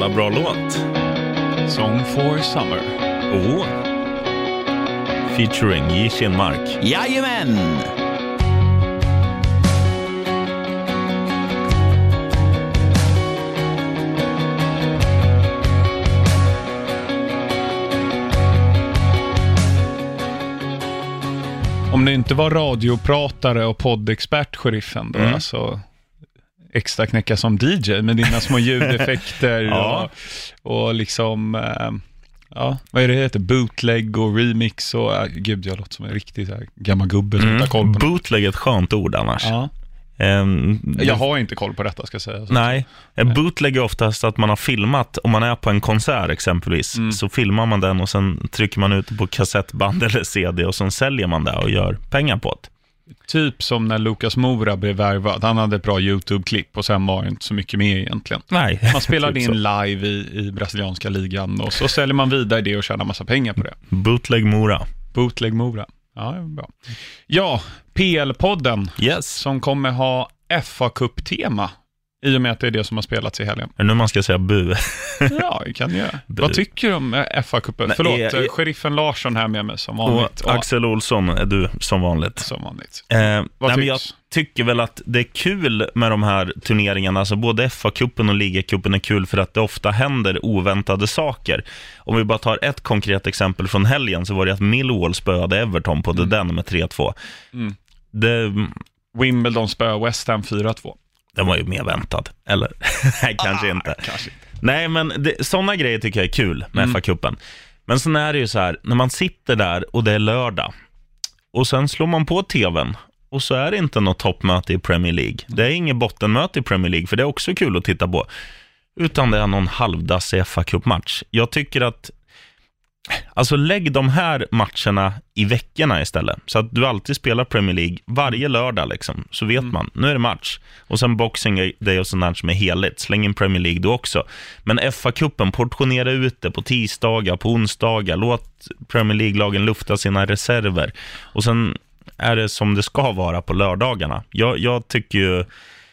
jävla bra låt. Song for Summer. Oh. Featuring J. Kinmark. Jajamän! Om det inte var radiopratare och poddexpert, sheriffen, då Mm. alltså extra knäcka som DJ med dina små ljudeffekter Ja. och, och liksom, eh, ja, vad är det heter, bootleg och remix och, äh, gud, jag låter som en riktig så här, gammal gubbe som har koll på något. Bootleg är ett skönt ord annars. Ja. Ehm, Jag har inte koll på detta, ska jag säga. Så. Nej, en bootleg är oftast att man har filmat, om man är på en konsert exempelvis, Mm. så filmar man den och sen trycker man ut på kassettband eller CD och sen säljer man det och gör pengar på det. Typ som när Lukas Mora blev värvad. Han hade ett bra YouTube-klipp och sen var det inte så mycket mer egentligen. Nej, Man spelade typ så. in live i, i brasilianska ligan och så säljer man vidare det och tjänar massa pengar på det. Bootleg Mora. Bootleg Mora. Ja, bra. Ja, PL-podden Yes. som kommer ha FA-cup-tema i och med att det är det som har spelats i helgen. Är det nu man ska säga bu? Ja, det kan du göra. Bu. Vad tycker du om eh, FA-cupen? Förlåt, jag- eh, sheriffen Larsson här med mig som vanligt. Och Axel Olsson är du som vanligt. Som vanligt. Eh, Vad nej, men jag tycks? tycker väl att det är kul med de här turneringarna, alltså både FA-cupen och ligacupen är kul för att det ofta händer oväntade saker. Om vi bara tar ett konkret exempel från helgen så var det att Millwall spöade Everton på den med 3-2. Mm. Det, Wimbledon spöar West Ham 4-2. Den var ju mer väntad, eller? Nej, kanske inte. Ah, Kanske inte. Nej, men sådana grejer tycker jag är kul med Mm. FA-cupen. Men sen är det ju så här, när man sitter där och det är lördag och sen slår man på tvn och så är det inte något toppmöte i Premier League. Det är inget bottenmöte i Premier League, för det är också kul att titta på. Utan det är någon halvdassig FA-cupmatch. Jag tycker att, alltså lägg de här matcherna i veckorna istället. Så att du alltid spelar Premier League varje lördag liksom. Så vet man, nu är det match. Och sen Boxing Day och sånt där som är heligt. Släng in Premier League då också. Men FA-cupen, portionera ut det på tisdagar, på onsdagar. Låt Premier League-lagen lufta sina reserver. Och sen är det som det ska vara på lördagarna. Jag, jag tycker ju,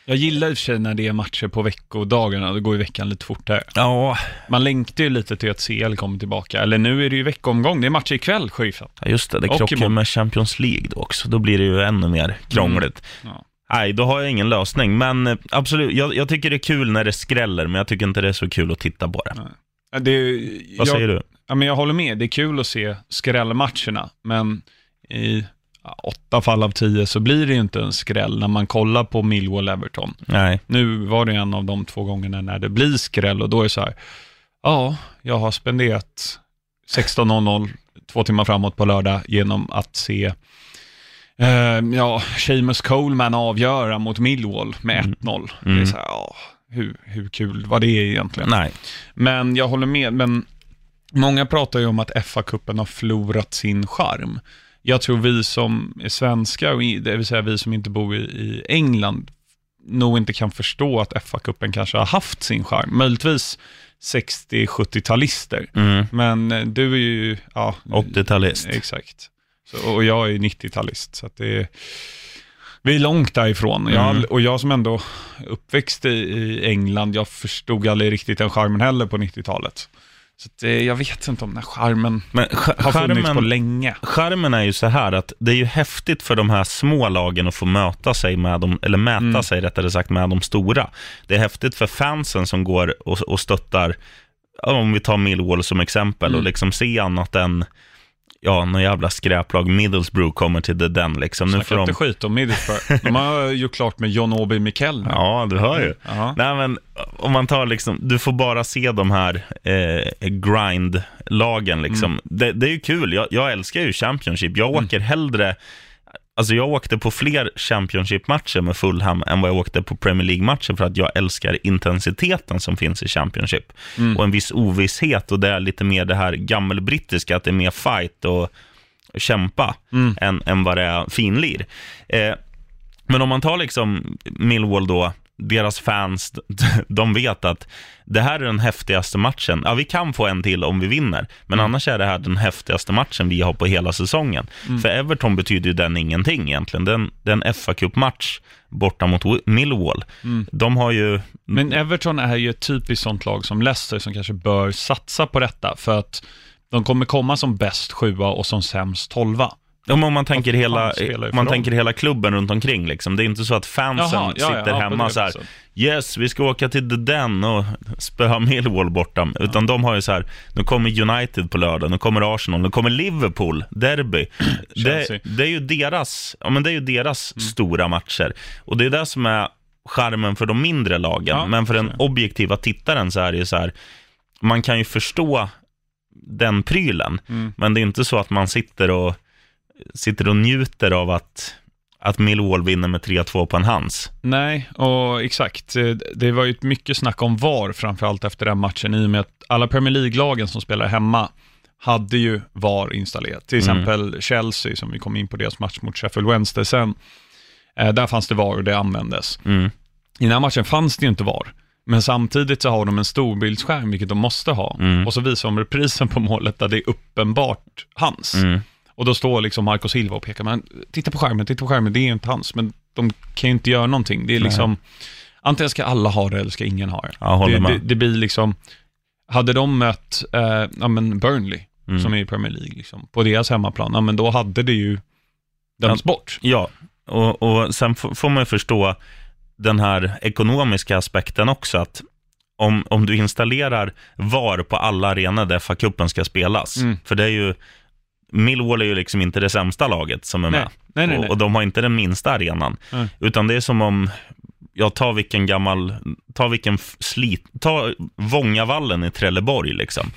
Jag gillar i och för sig när det är matcher på veckodagarna, då går ju veckan lite fortare. ja, Man längtar ju lite till att CL kommer tillbaka, eller nu är det ju veckomgång, det är match ikväll, sheriffen. just det, det Och krockar imorgon. med Champions League då också. Då blir det ju ännu mer krångligt. Ja. Nej, då har jag ingen lösning. Men eh, absolut, jag, jag tycker det är kul när det skräller, men jag tycker inte det är så kul att titta på det. Ja, Det, Vad jag, säger du? Ja, men jag håller med, det är kul att se skrällmatcherna, men i ja, åtta fall av tio så blir det ju inte en skräll när man kollar på Millwall-Everton. Nej. Nu var det en av de två gångerna när det blir skräll och då är det så här, ja, jag har spenderat 16.00, två timmar framåt på lördag genom att se eh, ja, Seamus Coleman avgöra mot Millwall med 1-0. Det är Mm. så här, ja, hur, hur kul var det egentligen? Nej. Men jag håller med, men många pratar ju om att FA-cupen har förlorat sin charm. Jag tror vi som är svenskar, och det vill säga vi som inte bor i, England, nog inte kan förstå att FA-cupen kanske har haft sin charm. Möjligtvis 60-70-talister. Mm. Men eh, du är ju, ja, 80-talist. exakt. Så, och jag är 90-talist, så det är, vi är långt därifrån. Jag, Mm. och jag som ändå uppväxt i, i England, jag förstod aldrig riktigt den charmen heller på 90-talet. Så att, eh, jag vet inte om den här charmen Men har funnits på länge. skärmen är ju så här att det är ju häftigt för de här små lagen att få möta sig med dem, eller mäta Mm. sig rättare sagt med de stora. Det är häftigt för fansen som går och, och stöttar, om vi tar Millwall som exempel, Mm. och liksom se annat än ja, någon jävla skräplag Middlesbrough kommer till the den liksom. Nu Snacka får de... inte skit om Middlesbrough. De har gjort klart med John Obi Mikel nu. Ja, du hör ju. Ja. Nej, men om man tar liksom, du får bara se de här eh, grind-lagen liksom. Mm. Det, det är ju kul, jag, jag älskar ju Championship. Jag åker hellre, alltså jag åkte på fler Championship-matcher med Fulham än vad jag åkte på Premier League-matcher för att jag älskar intensiteten som finns i Championship. Mm. Och en viss ovisshet och det är lite mer det här gammelbrittiska, att det är mer fight och kämpa Mm. än, än vad det är finlir. Eh, men om man tar liksom Millwall då, deras fans, de vet att det här är den häftigaste matchen. Ja, vi kan få en till om vi vinner, men annars är det här den häftigaste matchen vi har på hela säsongen. För Everton betyder ju den ingenting egentligen. Den, det är en fa Cup-match borta mot Millwall. De har ju... Men Everton är ju ett typiskt sånt lag som Leicester som kanske bör satsa på detta för att de kommer komma som bäst sjua och som sämst tolva. Ja, men om man tänker, fan hela, man tänker hela klubben runt omkring. Liksom. Det är inte så att fansen Jaha, ja, ja, sitter ja, på hemma så här, yes, vi ska åka till Den och spöa Millwall borta. Utan de har ju så här, nu kommer United på lördag, nu kommer Arsenal, nu kommer Liverpool, derby. Det, det är ju deras, ja, men det är ju deras Mm. stora matcher. Och det är det som är charmen för de mindre lagen. Ja, men för den objektiva tittaren så är det ju så här, man kan ju förstå den prylen. Mm. Men det är inte så att man sitter och, sitter och njuter av att, att Millwall vinner med 3-2 på en hands. Nej, och exakt. Eh, Det var ju mycket snack om VAR, framförallt efter den matchen, i och med att alla Premier League-lagen som spelar hemma hade ju VAR installerat. Till Mm. exempel Chelsea, som vi kom in på deras match mot Sheffield Wednesday sen. Eh, där fanns det VAR och det användes. Mm. I den här matchen fanns det ju inte VAR. Men samtidigt så har de en storbildsskärm, vilket de måste ha. Mm. Och så visar de reprisen på målet där det är uppenbart hans. Och då står liksom Marco Silva och pekar, men titta på skärmen, titta på skärmen, det är inte hans. Men de kan ju inte göra någonting. Det är liksom, antingen ska alla ha det eller ska ingen ha det. Ja, det, det, det blir liksom, hade de mött eh, ja, men Burnley, Mm. som är i Premier League, liksom, på deras hemmaplan, ja, men då hade det ju dömts bort. Ja, och, och sen får man ju förstå den här ekonomiska aspekten också, att om, om du installerar VAR på alla arenor där FA-cupen ska spelas, Mm. för det är ju, Millwall är ju liksom inte det sämsta laget som är Nej, med. nej, nej, och, och de har inte den minsta arenan. Nej. Utan det är som om, jag tar vilken gammal, ta vilken slit, ta Vångavallen i Trelleborg liksom.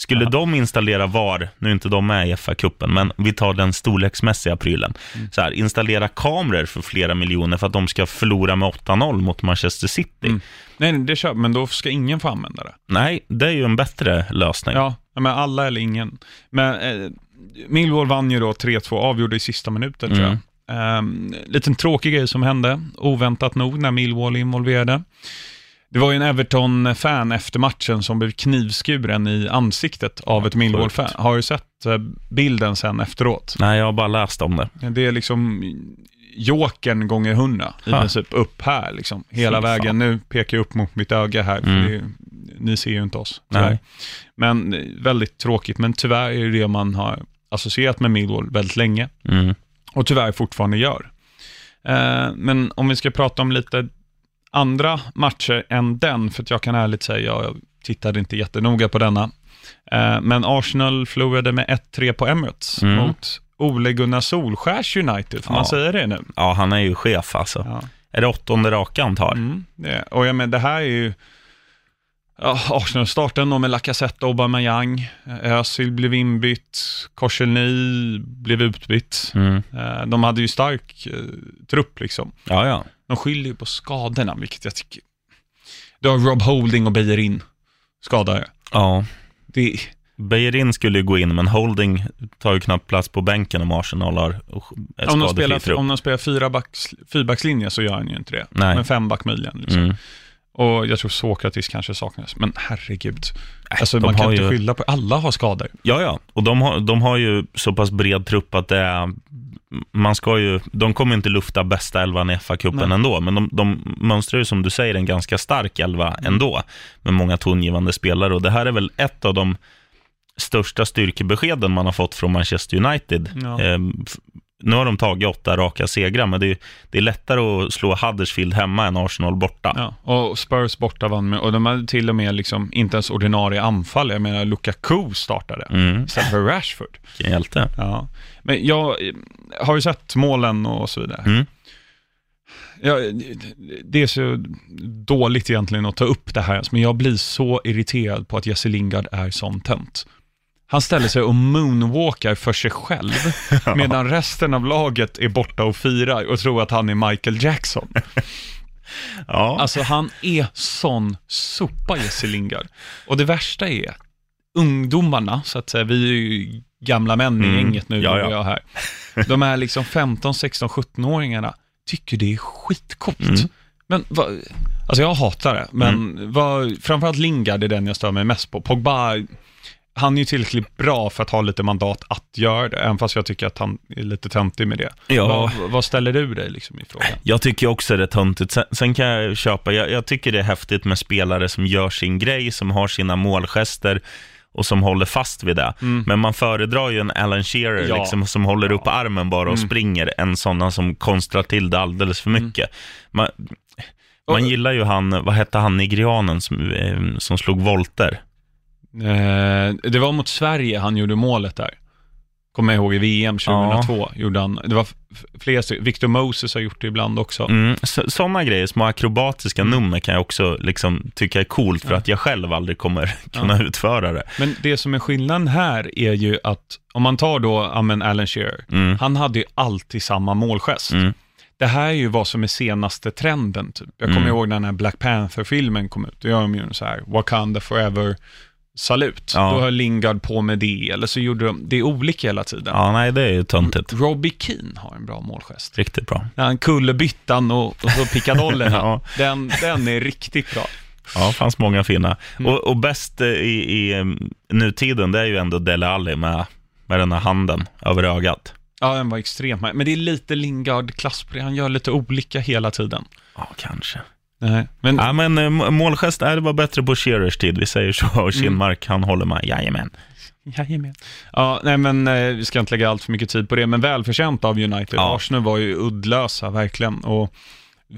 Skulle de installera VAR, nu är inte de med i FA-cupen, men vi tar den storleksmässiga prylen. Mm. Så här, installera kameror för flera miljoner för att de ska förlora med 8-0 mot Manchester City. Mm. Nej, det kör, men då ska ingen få använda det. Nej, det är ju en bättre lösning. Ja, men alla eller ingen. Men eh, Millwall vann ju då 3-2, avgjorde i sista minuten tror jag. Um, liten tråkig grej som hände, oväntat nog, när Millwall är involverade. Det var ju en Everton-fan efter matchen som blev knivskuren i ansiktet av ett Millwall-fan. Har du sett eh, bilden sen efteråt? Nej, jag har bara läst om det. Det är liksom jokern gånger hundra i princip upp här liksom. Hela Fy fan. vägen. Nu pekar jag upp mot mitt öga här, för Mm. det är, ni ser ju inte oss. tyvärr. Nej. Men eh, väldigt tråkigt, men tyvärr är det det man har associerat med Millwall väldigt länge Mm. och tyvärr fortfarande gör. Eh, men om vi ska prata om lite andra matcher än den, för att jag kan ärligt säga, jag tittade inte jättenoga på denna. Eh, men Arsenal förlorade med 1-3 på Emirates Mm. mot Ole Gunnar Solskjärs United, får man Ja. säga det nu? Ja, han är ju chef alltså. Ja. Är det åttonde raka han tar? Mm, det. Och jag menar, det här är ju ja, Arsenal-starten då med Lacazette och Aubameyang. Özil blev inbytt, Korselny blev utbytt. Mm. Eh, De hade ju stark eh, trupp liksom. Ja, ja. De skyller ju på skadorna, vilket jag tycker... Du har Rob Holding och Bejerin skadade. Ja. Det, Beijerin skulle ju gå in, men Holding tar ju knappt plats på bänken om Arsenal har om, de spelar, om de spelar fyra backs, fyrbackslinje så gör han ju inte det. Nej. Men fem back möjligen. Liksom. Mm. Och jag tror Sokratis kanske saknas. Men herregud. Alltså de man kan inte ju- skylla på... Alla har skador. Ja, ja. Och de har, de har ju så pass bred trupp att det är... Man ska ju, de kommer inte lufta bästa elvan i FA-cupen ändå, men de, de mönstrar ju som du säger en ganska stark elva ändå, med många tongivande spelare. Och det här är väl ett av de största styrkebeskeden man har fått från Manchester United. Ja. F- nu har de tagit åtta raka segrar, men det är, det är lättare att slå Huddersfield hemma än Arsenal borta. Ja. Och Spurs borta vann med. Och de hade till och med liksom inte ens ordinarie anfall. Jag menar, Lukaku startade. Mm, Istället för Rashford. vilken hjälte. Ja. Men jag har ju sett målen och så vidare. Mm. Ja, det är så dåligt egentligen att ta upp det här, men jag blir så irriterad på att Jesse Lingard är sån tönt. Han ställer sig och moonwalkar för sig själv, medan resten av laget är borta och firar och tror att han är Michael Jackson. Ja. Alltså han är sån sopa, Jesse Lingard. Och det värsta är, ungdomarna, så att säga, vi är ju gamla män i Mm. gänget nu, Ja, du ja. och jag här. De är liksom 15, 16, 17-åringarna tycker det är skitcoolt. Mm. Men va, Alltså jag hatar det, men vad, framförallt Lingard är den jag stör mig mest på. Pogba, han är ju tillräckligt bra för att ha lite mandat att göra det, även fast jag tycker att han är lite töntig med det. Ja. Vad, vad ställer du dig liksom i frågan? Jag tycker också det är töntigt. Sen, sen kan jag köpa, jag, jag tycker det är häftigt med spelare som gör sin grej, som har sina målgester och som håller fast vid det. Men man föredrar ju en Alan Shearer Ja. liksom, som håller upp armen bara och Mm. springer, än sådana som konstrar till det alldeles för mycket. Man, man Och- gillar ju han, vad hette han, nigerianen som, eh, som slog volter? Eh, det var mot Sverige han gjorde målet där. Kommer jag ihåg i VM 2002. Gjorde han, det var flera stycken. Victor Moses har gjort det ibland också. Mm, Sådana grejer, små akrobatiska nummer kan jag också liksom tycka är coolt för att jag själv aldrig kommer kunna utföra det. Men det som är skillnaden här är ju att, om man tar då, ja men Alan Shearer, Mm. han hade ju alltid samma målgest. Mm. Det här är ju vad som är senaste trenden. Typ. Jag kommer Mm. ihåg när den här Black Panther-filmen kom ut. Då gör de ju så här, Wakanda forever salut. Ja. Då höll Lingard på med det, eller så gjorde de, det är olika hela tiden. Ja, nej, det är ju töntigt. Robbie Keane har en bra målgest. Riktigt bra. När han kullerbyttan och, och så pickadollerna. Ja. den, den är riktigt bra. Ja, det fanns många fina. Mm. Och, och bäst eh, i, i eh, nutiden, det är ju ändå Dele Alli med, med den här handen över ögat. Ja, den var extremt Men det är lite Lingard-klass på det. Han gör lite olika hela tiden. Ja, kanske. Nej, men Ja, men eh, må- målgest, är det var bättre på Shearers tid, vi säger så. Mm. Och Kinmark, han håller med. Jajamän. Jajamän. Ja, nej men eh, vi ska inte lägga allt för mycket tid på det, men välförtjänt av United. Ja. Arsenal var ju uddlösa, verkligen. Och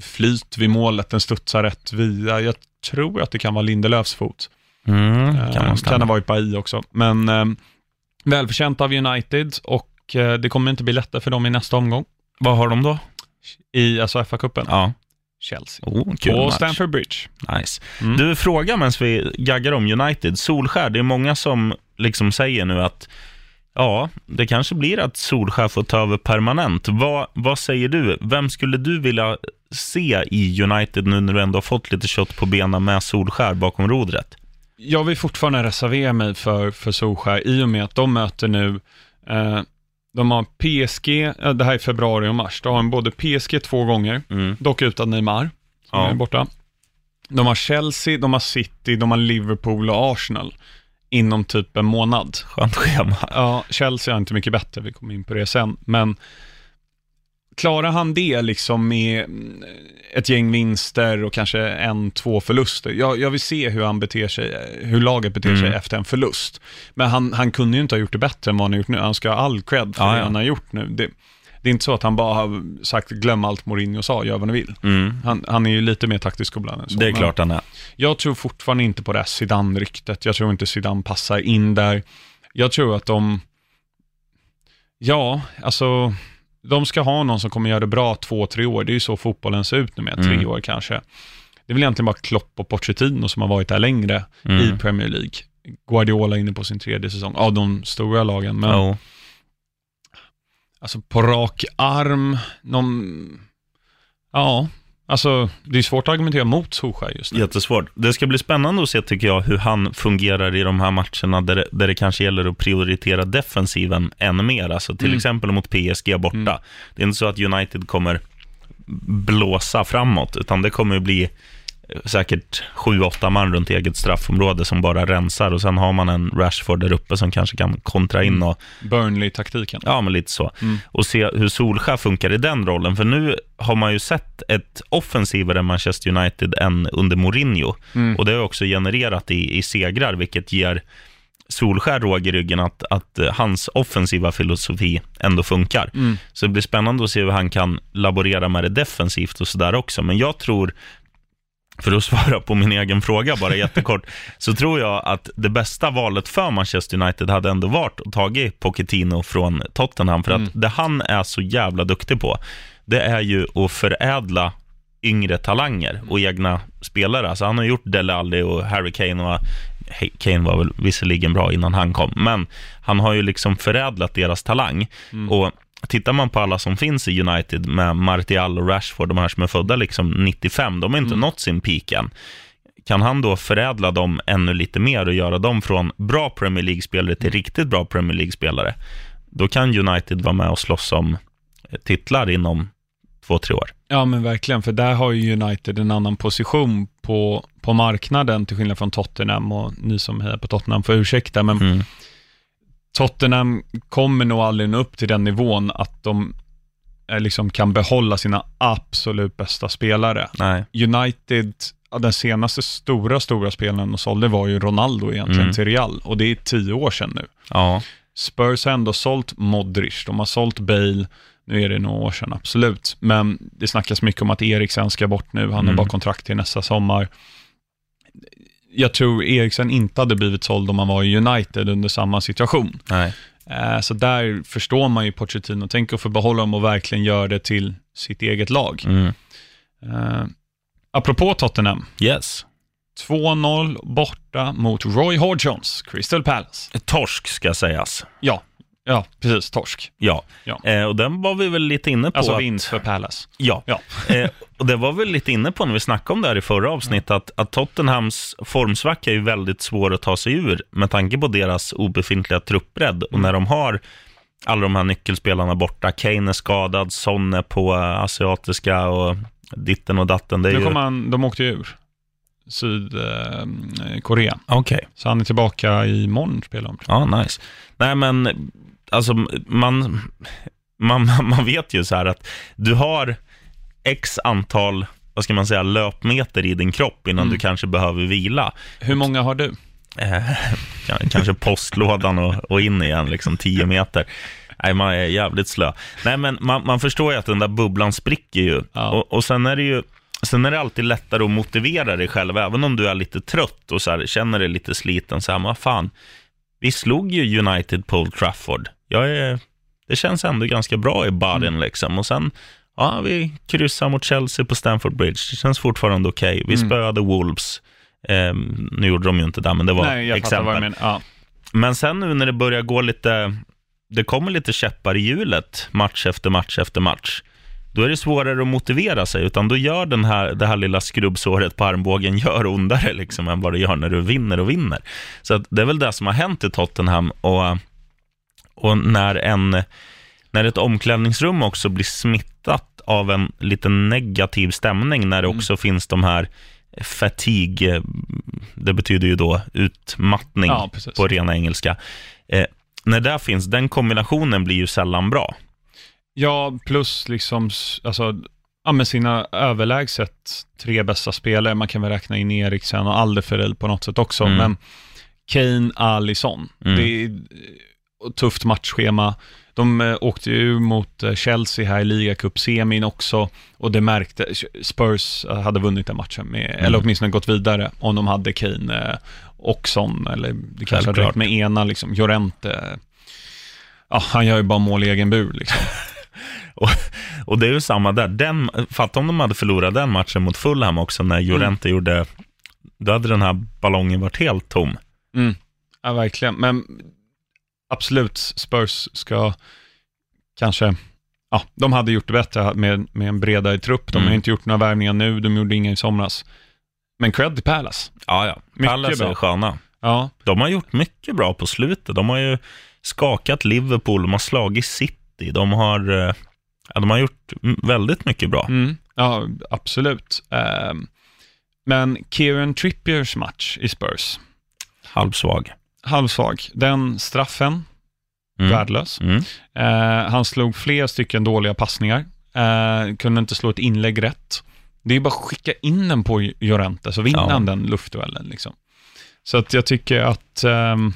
flyt vid målet, den studsar rätt via. Jag tror att det kan vara Lindelöfs fot. Mm, Eh, kan man kan ha varit Bailly också. Men eh, välförtjänt av United och eh, det kommer inte bli lättare för dem i nästa omgång. Vad har de då? I alltså FA-cupen. Ja. Chelsea. Oh, kul På match. Stamford Bridge. Nice. Mm. Du, fråga medan vi gaggar om United. Solskär, det är många som liksom säger nu att ja, det kanske blir att Solskär får ta över permanent. Vad, vad säger du? Vem skulle du vilja se i United nu när du ändå har fått lite kött på benen med Solskär bakom rodret? Jag vill fortfarande reservera mig för, för Solskär i och med att de möter nu, eh, de har PSG, eh, det här är februari och mars, då har de både PSG två gånger, Mm. dock utan Neymar, som Ja. är borta. De har Chelsea, de har City, de har Liverpool och Arsenal inom typ en månad. Skönt schema. Ja, Chelsea är inte mycket bättre, vi kommer in på det sen, men klarar han det liksom med ett gäng vinster och kanske en, två förluster? Jag, jag vill se hur han beter sig, hur laget beter sig Mm. efter en förlust. Men han, han kunde ju inte ha gjort det bättre än vad han har gjort nu. Han ska ha all cred för Ja, det ja. han har gjort nu. Det, det är inte så att han bara har sagt glöm allt Mourinho sa, gör vad ni vill. Mm. Han, han är ju lite mer taktisk skolad än så. Det är klart han är. jag tror fortfarande inte på det här Zidane-ryktet. Jag tror inte Zidane passar in där. Jag tror att de, ja, alltså, de ska ha någon som kommer göra det bra två, tre år. Det är ju så fotbollen ser ut nu med, tre Mm. år kanske. Det är väl egentligen bara Klopp och Pochettino som har varit där längre Mm. i Premier League. Guardiola inne på sin tredje säsong, av de stora lagen. Men Jo. alltså på rak arm, någon, ja, alltså det är svårt att argumentera mot Solskjaer just nu. Jättesvårt. Det ska bli spännande att se, tycker jag, hur han fungerar i de här matcherna där det, där det kanske gäller att prioritera defensiven än mer. Alltså till Mm. exempel mot PSG borta. Mm. Det är inte så att United kommer blåsa framåt, utan det kommer bli säkert sju, åtta man runt eget straffområde som bara rensar och sen har man en Rashford där uppe som kanske kan kontra in Mm. och Burnley-taktiken. Ja, men lite så. Mm. Och se hur Solskjaer funkar i den rollen. För nu har man ju sett ett offensivare Manchester United än under Mourinho. Mm. Och det har också genererat i, i segrar, vilket ger Solskjaer råg i ryggen att, att eh, hans offensiva filosofi ändå funkar. Mm. Så det blir spännande att se hur han kan laborera med det defensivt och sådär också. Men jag tror, för att svara på min egen fråga bara jättekort, så tror jag att det bästa valet för Manchester United hade ändå varit att tagit Pochettino från Tottenham. För att Mm. det han är så jävla duktig på, det är ju att förädla yngre talanger och egna spelare. Alltså han har gjort Dele Alli och Harry Kane och Kane var väl visserligen bra innan han kom, men han har ju liksom förädlat deras talang. Mm. Och tittar man på alla som finns i United med Martial och Rashford, de här som är födda liksom 95, de har inte Mm. nått sin peak än. Kan han då förädla dem ännu lite mer och göra dem från bra Premier League-spelare till riktigt bra Premier League-spelare, då kan United vara med och slåss om titlar inom två, tre år. Ja, men verkligen, för där har ju United en annan position på, på marknaden, till skillnad från Tottenham, och ni som hejar på Tottenham får ursäkta, men Mm. Tottenham kommer nog aldrig nå upp till den nivån att de eh, liksom kan behålla sina absolut bästa spelare. Nej. United, den senaste stora, stora spelaren de sålde var ju Ronaldo egentligen Mm. till Real, och det är tio år sedan nu. Ja. Spurs har ändå sålt Modric, de har sålt Bale, nu är det några år sedan absolut, men det snackas mycket om att Eriksen ska bort nu, han har Mm. bara kontrakt till nästa sommar. Jag tror Eriksen inte hade blivit såld om han var i United under samma situation. Nej. Eh, Så där förstår man ju Pochettino, tänk att få behålla dem och verkligen göra det till sitt eget lag. Mm. Eh, apropå Tottenham, Yes. 2-0 borta mot Roy Hodgsons, Crystal Palace. Torsk ska sägas. Ja, ja precis, torsk. Ja. Ja. Eh, och den var vi väl lite inne på. Alltså vinst för Palace. Ja. Ja. eh, och det var väl lite inne på när vi snackade om det här i förra avsnittet, att, att Tottenhams formsvacka är ju väldigt svår att ta sig ur med tanke på deras obefintliga truppbredd. Och när de har alla de här nyckelspelarna borta, Kane är skadad, Son är på eh, asiatiska och ditten och datten. Det är Nu ju... kommer han, de åkte ju ur Sydkorea, eh, Korea. Okej. så han är tillbaka imorgon spelar de. Ja, nice. Nej, men alltså man, man, man vet ju så här att du har x antal, vad ska man säga, löpmeter i din kropp innan Mm. du kanske behöver vila. Hur många har du? Eh, kan- kanske postlådan och, och in igen, liksom 10 meter. Nej, man är jävligt slö. Nej, men man, man förstår ju att den där bubblan spricker ju. Ja. Och, och sen är det ju Sen är det alltid lättare att motivera dig själv, även om du är lite trött och så här, känner dig lite sliten. Så här, men fan, vi slog ju United på Old Trafford. Jag är, det känns ändå ganska bra i baden Mm. liksom. Och sen, ja, vi kryssar mot Chelsea på Stamford Bridge. Det känns fortfarande okej. Vi Mm. spöade Wolves. Eh, nu gjorde de ju inte det, men det var Nej, jag fattar vad exempel. du menar. Ja. Men sen nu när det börjar gå lite, det kommer lite käppar i hjulet match efter match efter match, då är det svårare att motivera sig, utan då gör den här, det här lilla skrubbsåret på armbågen gör ondare liksom än vad det gör när du vinner och vinner. Så det är väl det som har hänt i Tottenham och, och när, en, när ett omklädningsrum också blir smittat av en lite negativ stämning, när det Mm. också finns de här fatigue, det betyder ju då utmattning Ja, på rena engelska. Eh, när det finns, den kombinationen blir ju sällan bra. Ja, plus liksom, alltså, ja, med sina överlägset tre bästa spelare, man kan väl räkna in Eriksen och Alderfereld på något sätt också, Mm. men Kane, Alisson, Mm. det är tufft matchschema. De eh, åkte ju mot eh, Chelsea här i ligacupsemin också och det märkte, Spurs eh, hade vunnit den matchen, med, Mm. eller åtminstone gått vidare om de hade Kane och Son, eller det kanske hade med ena, liksom, Llorente, ja, han gör ju bara mål i egen bur liksom. Och, och det är ju samma där. Den, fatta om de hade förlorat den matchen mot Fulham också, när Llorente gjorde, då hade den här ballongen varit helt tom. Mm. Ja, verkligen. Men absolut, Spurs ska kanske, ja, de hade gjort det bättre med, med en bredare trupp. De har Mm. inte gjort några värvningar nu, de gjorde inga i somras. Men cred till Palace. Ja, ja. Palace är sköna. Ja, De har gjort mycket bra på slutet. De har ju skakat Liverpool, de har slagit City, de har, eh, ja, de har gjort väldigt mycket bra. mm. ja absolut. Ehm, men Kieran Trippiers match i Spurs, Halvsvag. Halvsvag. Den straffen, Mm. värdelös. Mm. Eh, han slog flera stycken dåliga passningar. Eh, kunde inte slå ett inlägg rätt. Det är bara att skicka in den på Llorente, så vinner Ja. han den luftduellen. Liksom. Så att jag tycker att, ehm,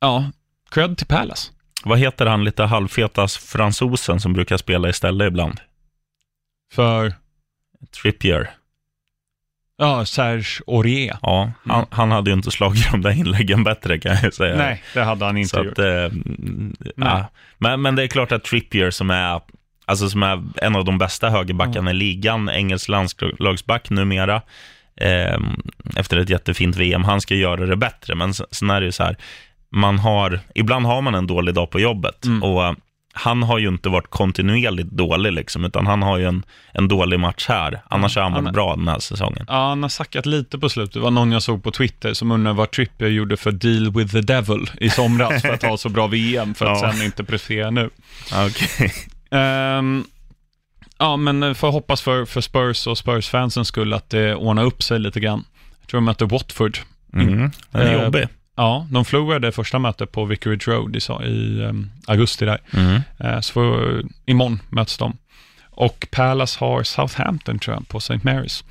ja, cred till Palace. Vad heter han lite halvfeta fransosen som brukar spela istället ibland? För, Trippier. Ja, Serge Aurier. Ja, han, Mm. han hade ju inte slagit de där inläggen bättre kan jag säga. Nej, det hade han inte Så gjort. att, eh, mm, ja. men, men det är klart att Trippier som är, alltså som är en av de bästa högerbackarna i ligan, engelsk landslagsback numera, eh, efter ett jättefint VM, han ska göra det bättre. Men sen- är det ju så här, man har, ibland har man en dålig dag på jobbet Mm. och eh, han har ju inte varit kontinuerligt dålig, liksom, utan han har ju en, en dålig match här. Annars har han varit bra den här säsongen. Ja, han har sackat lite på slutet. Det var någon jag såg på Twitter som undrar vad Trippier gjorde för deal with the devil i somras för att ha så bra VM, för att Ja. sen inte prestera nu. Okej. Ehm, Ja, men får hoppas för, för Spurs och Spurs-fansens skull att det ordnar upp sig lite grann. Jag tror de möter Watford. Mm. Den är Eh, jobbig. Ja, de förlorade första mötet på Vicarage Road i, i um, augusti där. Mm. Eh, så får, imorgon möts de. Och Palace har Southampton tror jag på St. Mary's.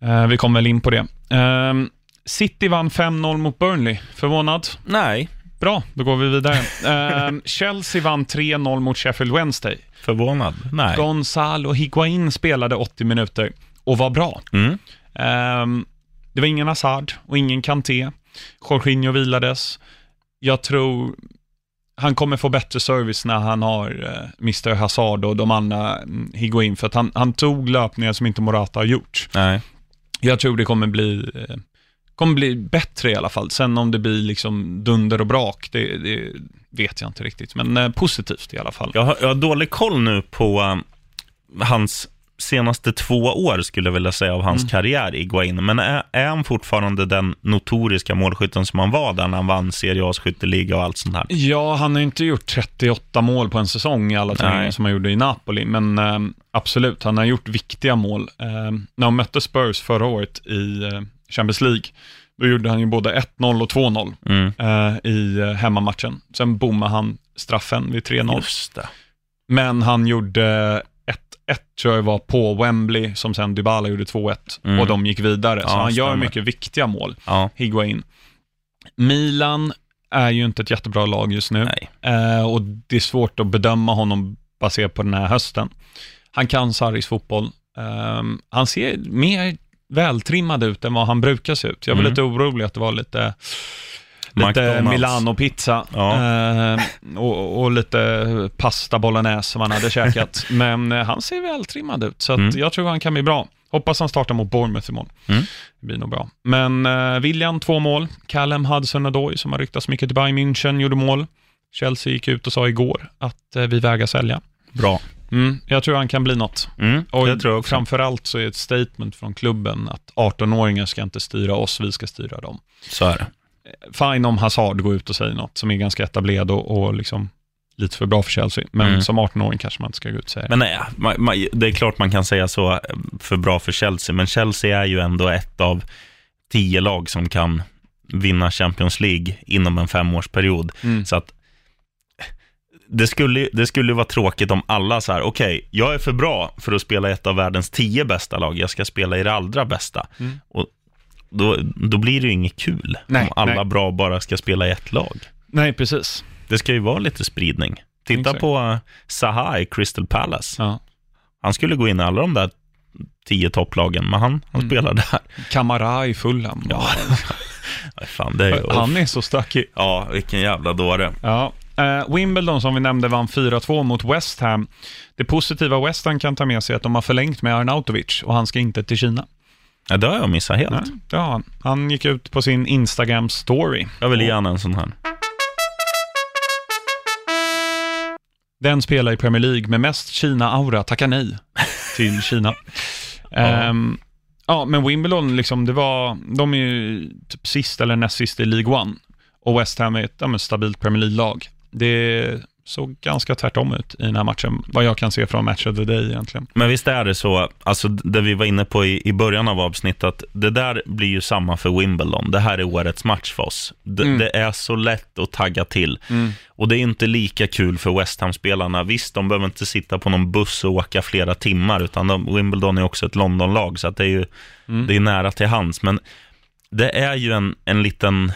Eh, vi kommer väl in på det. Ehm, City vann 5-0 mot Burnley. Förvånad? Nej, Bra, då går vi vidare. Ehm, Chelsea vann 3-0 mot Sheffield Wednesday. förvånad. Nej. Gonzalo Higuain spelade 80 minuter och var bra. Mm. Det var ingen Hazard och ingen Kanté. Jorginho vilades. Jag tror han kommer få bättre service när han har uh, Mr Hazard och de andra mm, Higuain, för att han, han tog löpningar som inte Morata har gjort. Nej. Jag tror det kommer bli, eh, kommer bli bättre i alla fall. Sen om det blir liksom dunder och brak, det, det vet jag inte riktigt. Men eh, positivt i alla fall. Jag har, jag har dålig koll nu på um, hans senaste två år, skulle jag vilja säga, av hans Mm. karriär, Iguain. Men är, är han fortfarande den notoriska målskytten som han var där när han vann Serie A's skytteliga och allt sånt här? Ja, han har ju inte gjort 38 mål på en säsong i alla turneringar som han gjorde i Napoli, men eh, absolut, han har gjort viktiga mål. Eh, när han mötte Spurs förra året i eh, Champions League, då gjorde han ju både 1-0 och 2-0 Mm. eh, i eh, hemmamatchen. Sen bommade han straffen vid 3-0. Just det. Men han gjorde 1-1 tror jag var på Wembley, som sen Dybala gjorde 2-1 Mm. och de gick vidare. Så Ja, han gör stämmer. mycket viktiga mål, Ja, Higuain. Milan är ju inte ett jättebra lag just nu. Eh, och det är svårt att bedöma honom baserat på den här hösten. Han kan Sarris fotboll. Ehm, han ser mer vältrimmad ut än vad han brukar se ut. Jag var Mm. lite orolig att det var lite, lite. Milano-pizza Ja. Ehm, och, och lite pasta bolognese som han hade käkat. Men eh, han ser vältrimmad ut, så Mm. jag tror han kan bli bra. Hoppas han startar mot Bournemouth imorgon. Mm. Det blir nog bra. Men uh, William, två mål. Callum Hudson-Odoi, som har ryktats mycket till Bayern München, gjorde mål. Chelsea gick ut och sa igår att eh, vi vägrar sälja. Bra. Mm, jag tror han kan bli något. Mm, Och det tror jag också. framförallt så är ett statement från klubben att 18-åringar ska inte styra oss, vi ska styra dem. Så är det. Fine om Hazard går ut och säger något som är ganska etablerad och, och liksom lite för bra för Chelsea. Men Mm. som 18-åring kanske man inte ska gå ut och säga det. Men nej, man, man, det är klart man kan säga så eh, för bra för Chelsea, men Chelsea är ju ändå ett av tio lag som kan vinna Champions League inom en femårsperiod. Mm. Så att det skulle, det skulle vara tråkigt om alla så här, okej, jag är för bra för att spela ett av världens tio bästa lag, jag ska spela i det allra bästa. Mm. Och då, då blir det ju inget kul Nej, om alla nej. bra bara ska spela i ett lag. Nej, precis. Det ska ju vara lite spridning. Titta Exakt. på uh, Zaha i Crystal Palace. Ja. Han skulle gå in i alla de där tio topplagen, men han, han Mm. spelar där. Kamara i Fulham. Ja, fan, det är. Han är så stökig. Ja, vilken jävla dåre. Ja. Eh, Wimbledon som vi nämnde vann 4-2 mot West Ham. Det positiva West Ham kan ta med sig är att de har förlängt med Arnautovic och han ska inte till Kina. Ja, det har jag missat helt. Nej, det har han. Han gick ut på sin Instagram-story. Jag vill ge han en sån här. Den spelar i Premier League med mest Kina-aura tackar nej till Kina. Ehm, ja, men Wimbledon, liksom, det var, de är ju typ sist eller näst sist i League One. Och West Ham är ett ja, stabilt Premier League-lag. Det såg ganska tvärtom ut i den här matchen, vad jag kan se från Match of the Day egentligen. Men visst är det så, alltså det vi var inne på i, i början av avsnittet, att det där blir ju samma för Wimbledon. Det här är årets match för oss. Det, Mm. det är så lätt att tagga till. Och det är inte lika kul för West Ham-spelarna. Visst, de behöver inte sitta på någon buss och åka flera timmar, utan de, Wimbledon är också ett Londonlag, så att det är ju Mm. det är nära till hands. Men det är ju en, en liten...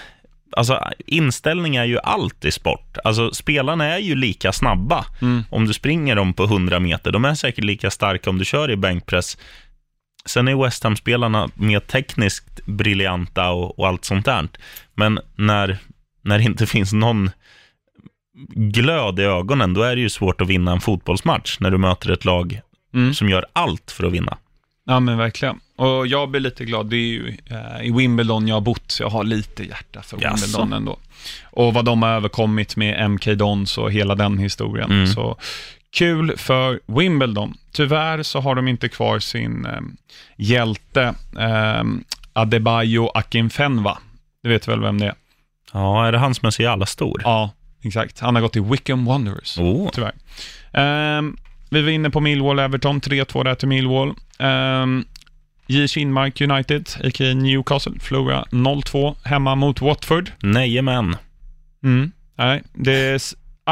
Alltså inställning är ju allt i sport. Alltså spelarna är ju lika snabba. Mm. Om du springer dem på 100 meter, de är säkert lika starka om du kör i bänkpress. Sen är West Ham-spelarna mer tekniskt briljanta och, och allt sånt där. Men när, när det inte finns någon glöd i ögonen, då är det ju svårt att vinna en fotbollsmatch när du möter ett lag Mm. som gör allt för att vinna. Ja, men verkligen. Och jag blir lite glad, det är ju eh, i Wimbledon jag har bott, så jag har lite hjärta för Jaså? Wimbledon ändå. Och vad de har överkommit med MK Dons och hela den historien. Mm. Så kul för Wimbledon. Tyvärr så har de inte kvar sin eh, hjälte eh, Adebayo Akinfenwa. Du vet väl vem det är? Ja, är det han som är så jävla stor? Ja, exakt. Han har gått till Wickham Wanderers Oh. tyvärr. Ehm, vi var inne på Millwall-Everton, 3-2 där till Millwall. Um, J. Kinmark United, a.k.a. Newcastle, förlorade 0-2 hemma mot Watford. Nejamän. Mm. Nej, det är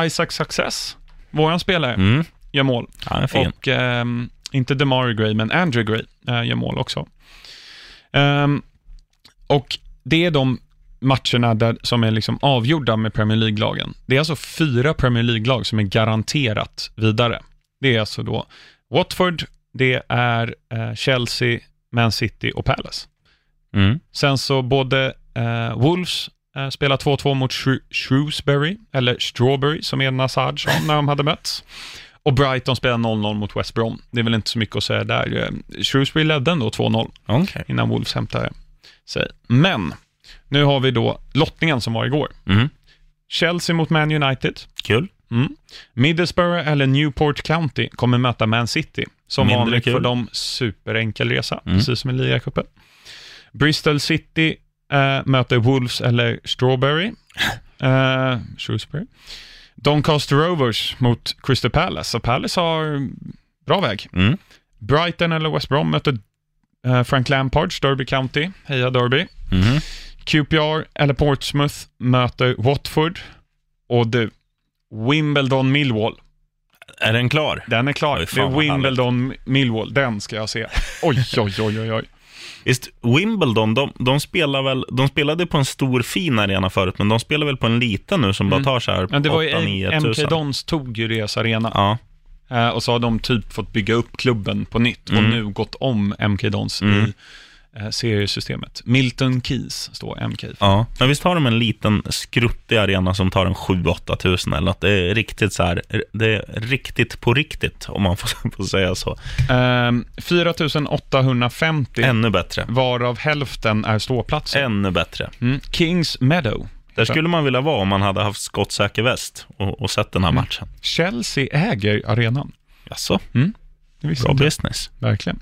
Isaac Success, våran spelare, Mm. gör mål. Fin. Och ehm, inte Demario Gray, men Andrew Gray äh, gör mål också. Ehm, och det är de matcherna där, som är liksom avgjorda med Premier League-lagen. Det är alltså fyra Premier League-lag som är garanterat vidare. Det är alltså då Watford, det är eh, Chelsea, Man City och Palace. Mm. Sen så både eh, Wolves eh, spelar 2-2 mot Shrew- Shrewsbury, eller Strawberry som Eden Hazard sa när de hade mötts. Och Brighton spelar 0-0 mot West Brom. Det är väl inte så mycket att säga där. Eh, Shrewsbury ledde ändå 2-0 Okej. innan Wolves hämtade sig. Men, nu har vi då lottningen som var igår. Mm. Chelsea mot Man United. Kul. Mm. Middlesbrough eller Newport County kommer möta Man City. Som Mindre vanligt kul. för dem superenkel resa, Mm. precis som i ligacupen. Bristol City eh, möter Wolves eller Strawberry. Eh, Shrewsbury. Doncaster Rovers mot Crystal Palace. Så Palace har bra väg. Mm. Brighton eller West Brom möter eh, Frank Lampards Derby County. Heja Derby. Mhm. QPR eller Portsmouth möter Watford. Och du, Wimbledon Millwall. Är den klar? Den är klar. Oj, det är vad Wimbledon Millwall. Den ska jag se. Oj, oj, oj, oj, oj. Visst, Wimbledon, de, de, spelar väl, de spelade på en stor fin arena förut, men de spelar väl på en liten nu som bara tar så här Men Mm. det var ju 8-9 MK tusen. Dons tog ju deras arena. Ja, Eh, och så har de typ fått bygga upp klubben på nytt och Mm. nu gått om MK Dons Mm. i seriesystemet. Milton Keys står MK för. ja. Men visst har de en liten skruttig arena som tar en 7-8 tusen eller något. Det är riktigt så här, det är riktigt på riktigt, om man får, får säga så. Ehm, 4 850, Ännu bättre. varav hälften är ståplatser. Ännu bättre. Mm. Kings Meadow. Där skulle man vilja vara om man hade haft skottsäker väst och, och sett den här Mm. matchen. Chelsea äger arenan. Jaså, visste bra business. Verkligen.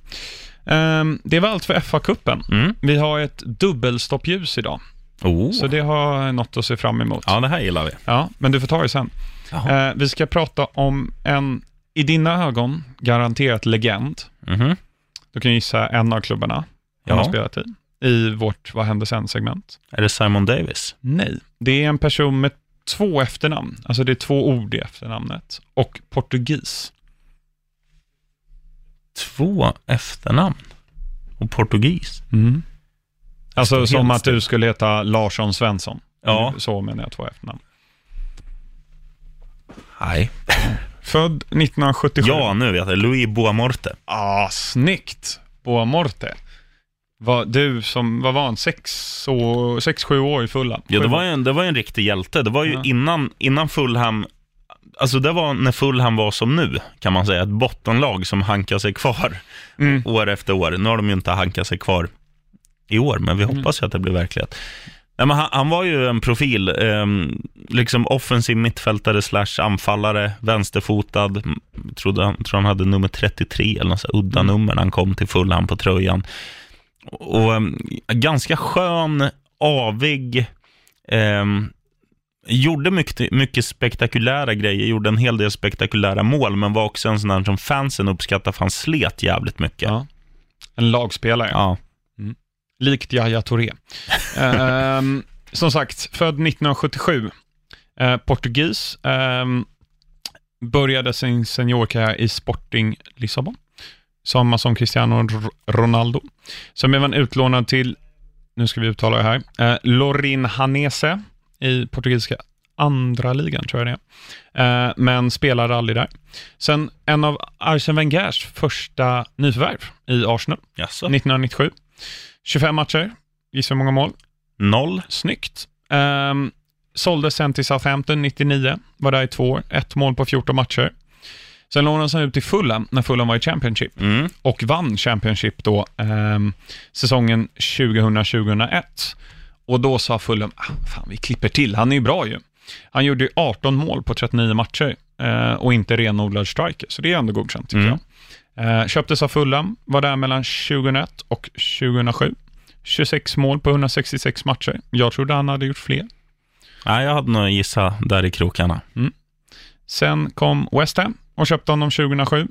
Ehm, det var allt för FA-cupen. Mm. Vi har ett dubbelstoppljus idag, Oh. så det har något att se fram emot. Ja, det här gillar vi. Ja, men du får ta det sen. Eh, vi ska prata om en, i dina ögon, garanterat legend. Mhm. Du kan gissa en av klubbarna han Ja. har spelat i. I vårt Vad hände sen-segment. Är det Simon Davis? Nej, det är en person med två efternamn. Alltså det är två ord i efternamnet. Och portugis. Två efternamn och portugis. Alltså står som att du skulle heta Larsson Svensson. Ja. Så menar jag två efternamn. Nej. Född 1977. Ja, nu vet jag. Louis Boamorte. Ah, snyggt! Boa Morte. Var du som, vad var han, sex, år, sex sju år i fulla? Ja, det var ju en, det var en riktig hjälte. Det var ju Ja. innan, innan Fulham, alltså det var när Fulham var som nu, kan man säga. Ett bottenlag som hankar sig kvar Mm. år efter år. Nu har de ju inte hankat sig kvar i år, men vi Mm. hoppas ju att det blir verklighet. Nej, men han, han var ju en profil, ehm, liksom offensiv mittfältare slash anfallare, vänsterfotad. Trodde han, tror han hade nummer 33 eller något udda Mm. nummer när han kom till Fulham på tröjan. Och ehm, ganska skön, avig, ehm, gjorde mycket, mycket spektakulära grejer, gjorde en hel del spektakulära mål, men var också en sån här som fansen uppskattade, för han slet jävligt mycket. Ja. En lagspelare. Ja. Likt Yahya Touré. Ehm, som sagt, född 1977. Eh, portugis. Ehm, började sin seniorkarriär i Sporting Lissabon. Samma som Cristiano Ronaldo. Sen blev han utlånad till, nu ska vi uttala det här, eh, Lorin Hanese i portugisiska andra ligan, tror jag det är. Eh, men spelade aldrig där. Sen en av Arsene Wengers första nyförvärv i Arsenal, Jaså? 1997. 25 matcher, gissa hur många mål? Noll? Snyggt. Um, såldes sen till Southampton 99, var där i två år, ett mål på 14 matcher. Sen lånades han ut till Fulham när Fulham var i Championship Mm. och vann Championship då ehm, säsongen 2000-2001. Och då sa Fulham, ah, fan vi klipper till, han är ju bra ju. Han gjorde ju 18 mål på 39 matcher eh, och inte renodlad striker, så det är ändå godkänt tycker Mm. jag. Eh, köptes av Fulham, var där mellan 2001 och 2007. 26 mål på 166 matcher. Jag trodde han hade gjort fler. Nej, jag hade nog gissat där i krokarna. Sen kom West Ham och köpte honom 2007.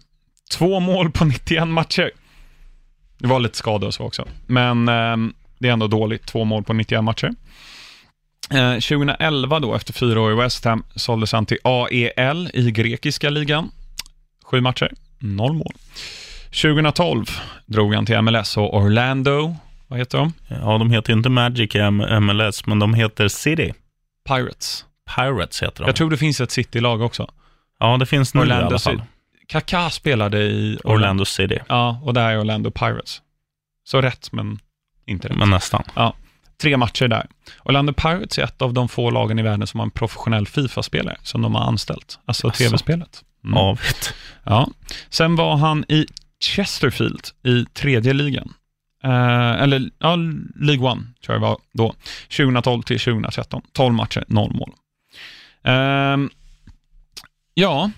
Två mål på 91 matcher. Det var lite skada och så också, men eh, det är ändå dåligt. Två mål på 91 matcher. Eh, 2011 då, efter fyra år i West Ham, såldes han till AEL i grekiska ligan. Sju matcher, noll mål. 2012 drog han till MLS och Orlando, vad heter de? Ja, de heter inte Magic i MLS, men de heter City. Pirates. Pirates heter de. Jag tror det finns ett City-lag också. Ja, det finns nu i alla fall. Kaká spelade i Orlando. Orlando City, Ja, och det här är Orlando Pirates. Så rätt, men inte rätt. men nästan. Tre matcher där. Orlando Pirates är ett av de få lagen i världen som har en professionell Fifa-spelare som de har anställt. Alltså Asså. tv-spelet. Mm. Avigt. Ja. Sen var han i Chesterfield i tredje ligan. Eh, eller ja, League One tror jag det var då. 2012 till 2013. 12 matcher, 0 mål. Ehm, ja,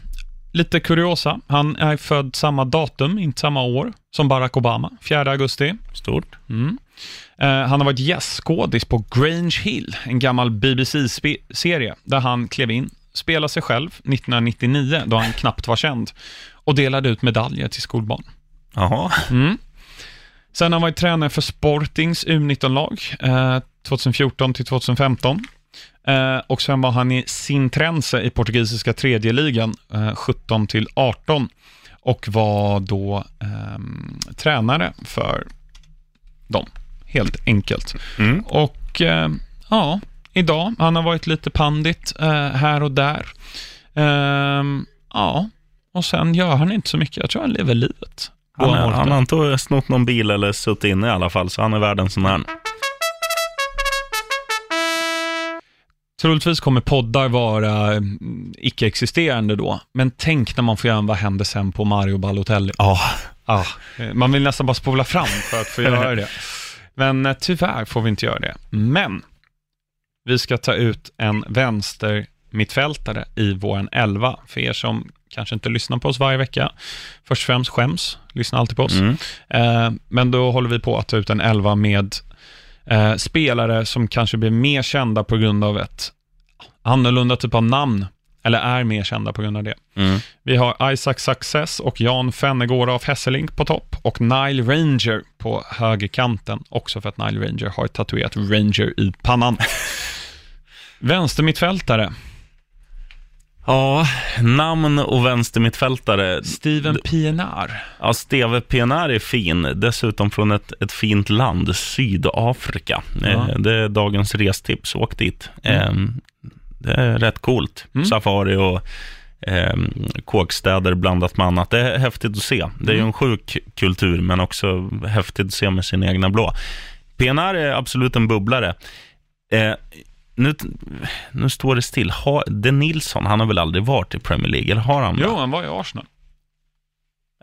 lite kuriosa. Han är född samma datum, inte samma år, som Barack Obama, 4 augusti. Stort. Mm. Eh, han har varit gästskådis på Grange Hill, en gammal BBC-serie, där han klev in, spelade sig själv 1999, då han knappt var känd, och delade ut medaljer till skolbarn. Jaha. Mm. Sen har han varit tränare för Sportings U19-lag, eh, 2014 till 2015. Eh, och sen var han i Sintrense i portugisiska tredje ligan, eh, 17 till 18. Och var då ehm, tränare för dem, helt enkelt. Mm. Och eh, ja, idag, han har varit lite pandit eh, här och där. Ehm, ja, och sen gör han inte så mycket. Jag tror han lever livet. Han, är, har inte snott någon bil eller suttit inne i alla fall, så han är värd en sån här. Troligtvis kommer poddar vara mm, icke-existerande då, men tänk när man får göra en Vad händer sen på Mario Balotelli? Ja, Ah, eh, man vill nästan bara spola fram för att få göra det. Men eh, tyvärr får vi inte göra det. Men vi ska ta ut en vänster mittfältare i våran elva. För er som kanske inte lyssnar på oss varje vecka. Först och främst skäms, lyssna alltid på oss. mm. Eh, men då håller vi på att ta ut en elva med eh, spelare som kanske blir mer kända på grund av ett annorlunda typ av namn, eller är mer kända på grund av det. Mm. Vi har Isaac Success och Jan Fennegård av Hesselink på topp och Nile Ranger på högerkanten, också för att Nile Ranger har tatuerat Ranger i pannan. Vänstermittfältare, ja, namn och vänstermittfältare. Steven Pienaar. Ja, Steve PNR är fin, dessutom från ett, ett fint land, Sydafrika. Ja. Eh, det är dagens restips, åk dit. Eh, det är rätt coolt. Mm. Safari och eh, kåkstäder blandat med annat. Det är häftigt att se. Det är ju Mm. en sjuk kultur, men också häftigt att se med sin egna blå. PNR är absolut en bubblare. Eh, nu, nu står det still. Ha, De Nilsson, han har väl aldrig varit i Premier League, eller har han det? Jo, han var i Arsenal.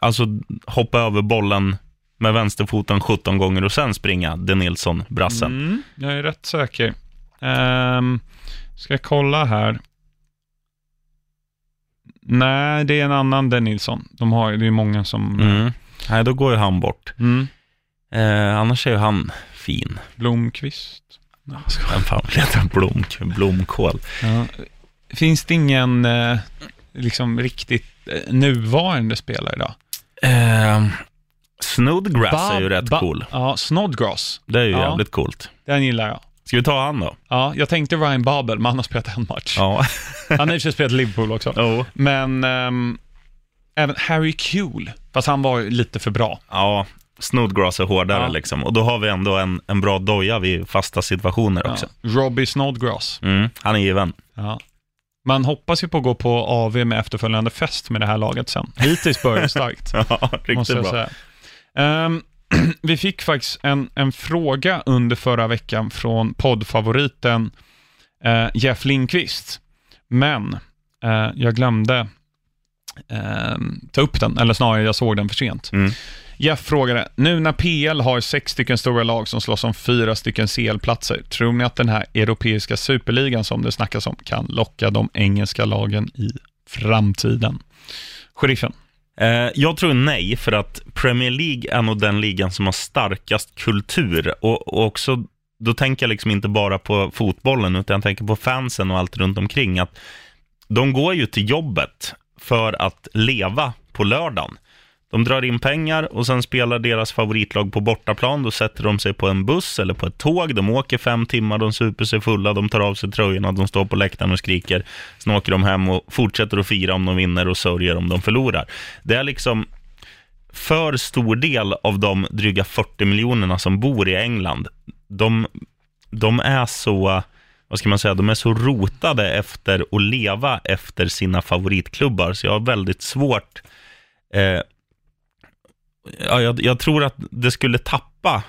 Alltså hoppa över bollen med vänsterfoten 17 gånger och sen springa De Nilsson, brassen. Mm, jag är rätt säker. Um, ska jag kolla här. Nej, det är en annan Den Nilsson. De har, det är många som... Mm. Nej, då går ju han bort. Mm. Eh, annars är ju han fin. Blomqvist. Vem fan vill heta Blom, blomkål? Ja. Finns det ingen eh, liksom riktigt eh, nuvarande spelare idag? Eh, Snodgrass är Bob- ju rätt Ba- cool. Ja, Snodgrass. Det är ju Ja. jävligt coolt. Den gillar jag. Ska vi ta han då? Ja, jag tänkte Ryan Babel, men han har spelat en match. Ja. Han har i spelat Liverpool också. Jo. Men ehm, även Harry Kuehl, fast han var lite för bra. Ja, Snodgrass är hårdare Ja. liksom. Och då har vi ändå en, en bra doja vid fasta situationer också. Ja. Robbie Snodgrass. Mm, han är given. Ja. Man hoppas ju på att gå på AV med efterföljande fest med det här laget sen. Hittills börjar det starkt. Ja, riktigt bra. säga. Vi fick faktiskt en, en fråga under förra veckan från poddfavoriten eh, Jeff Lindqvist. Men eh, jag glömde ehm, ta upp den, eller snarare jag såg den för sent. Mm. Jeff frågade, nu när PL har sex stycken stora lag som slåss om fyra stycken CL-platser, tror ni att den här europeiska superligan som det snackas om kan locka de engelska lagen i framtiden? Sheriffen? Eh, jag tror nej, för att Premier League är nog den ligan som har starkast kultur. Och, och också, då tänker jag liksom inte bara på fotbollen, utan jag tänker på fansen och allt runt omkring. Att de går ju till jobbet för att leva på lördagen. De drar in pengar och sen spelar deras favoritlag på bortaplan. Då sätter de sig på en buss eller på ett tåg. De åker fem timmar, de super sig fulla, de tar av sig tröjorna, de står på läktaren och skriker. Sen åker de hem och fortsätter att fira om de vinner och sörjer om de förlorar. Det är liksom för stor del av de dryga 40 miljonerna som bor i England. De, de är så vad ska man säga, de är så rotade efter att leva efter sina favoritklubbar, så jag har väldigt svårt eh, ja, jag, jag, tror att det skulle tappa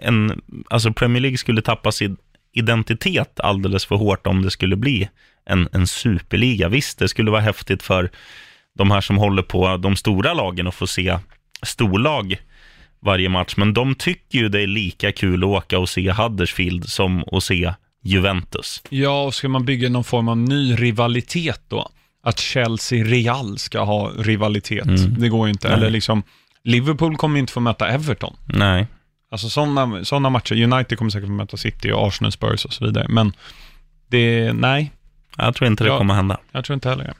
en, alltså Premier League skulle tappa sin identitet alldeles för hårt om det skulle bli en, en superliga. Visst, det skulle vara häftigt för de här som håller på de stora lagen att få se storlag varje match, men de tycker ju det är lika kul att åka och se Huddersfield som att se Juventus. Ja, och ska man bygga någon form av ny rivalitet då? Att Chelsea-Real ska ha rivalitet, mm. det går ju inte. Nej. Eller liksom, Liverpool kommer inte få möta Everton. Nej. Alltså sådana såna matcher, United kommer säkert få möta City och Arsenal, Spurs och så vidare, men det, nej. Jag tror inte det jag, kommer hända. Jag tror inte heller det.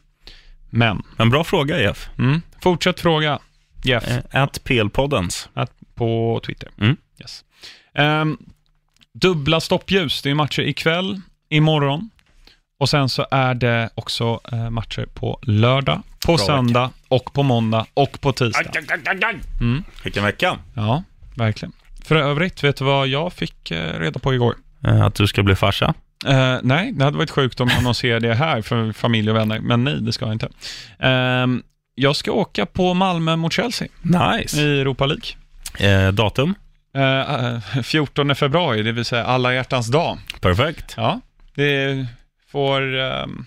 Men. En bra fråga, Jeff. Mm. Fortsätt fråga, Jeff. Eh, at PL-poddens. på Twitter. Mm. Yes. Um, dubbla stoppljus, det är matcher ikväll, imorgon och sen så är det också eh, matcher på lördag, på Bra söndag vecka. och på måndag och på tisdag. Mm. Vilken vecka. Ja, verkligen. För övrigt, vet du vad jag fick eh, reda på igår? Eh, att du ska bli farsa? Uh, nej, det hade varit sjukt om jag annonserade det här för familj och vänner, men nej, det ska jag inte. Uh, jag ska åka på Malmö mot Chelsea. Nice. I Europa League. Uh, datum? 14 februari, det vill säga alla hjärtans dag. Perfekt. Ja, det får um,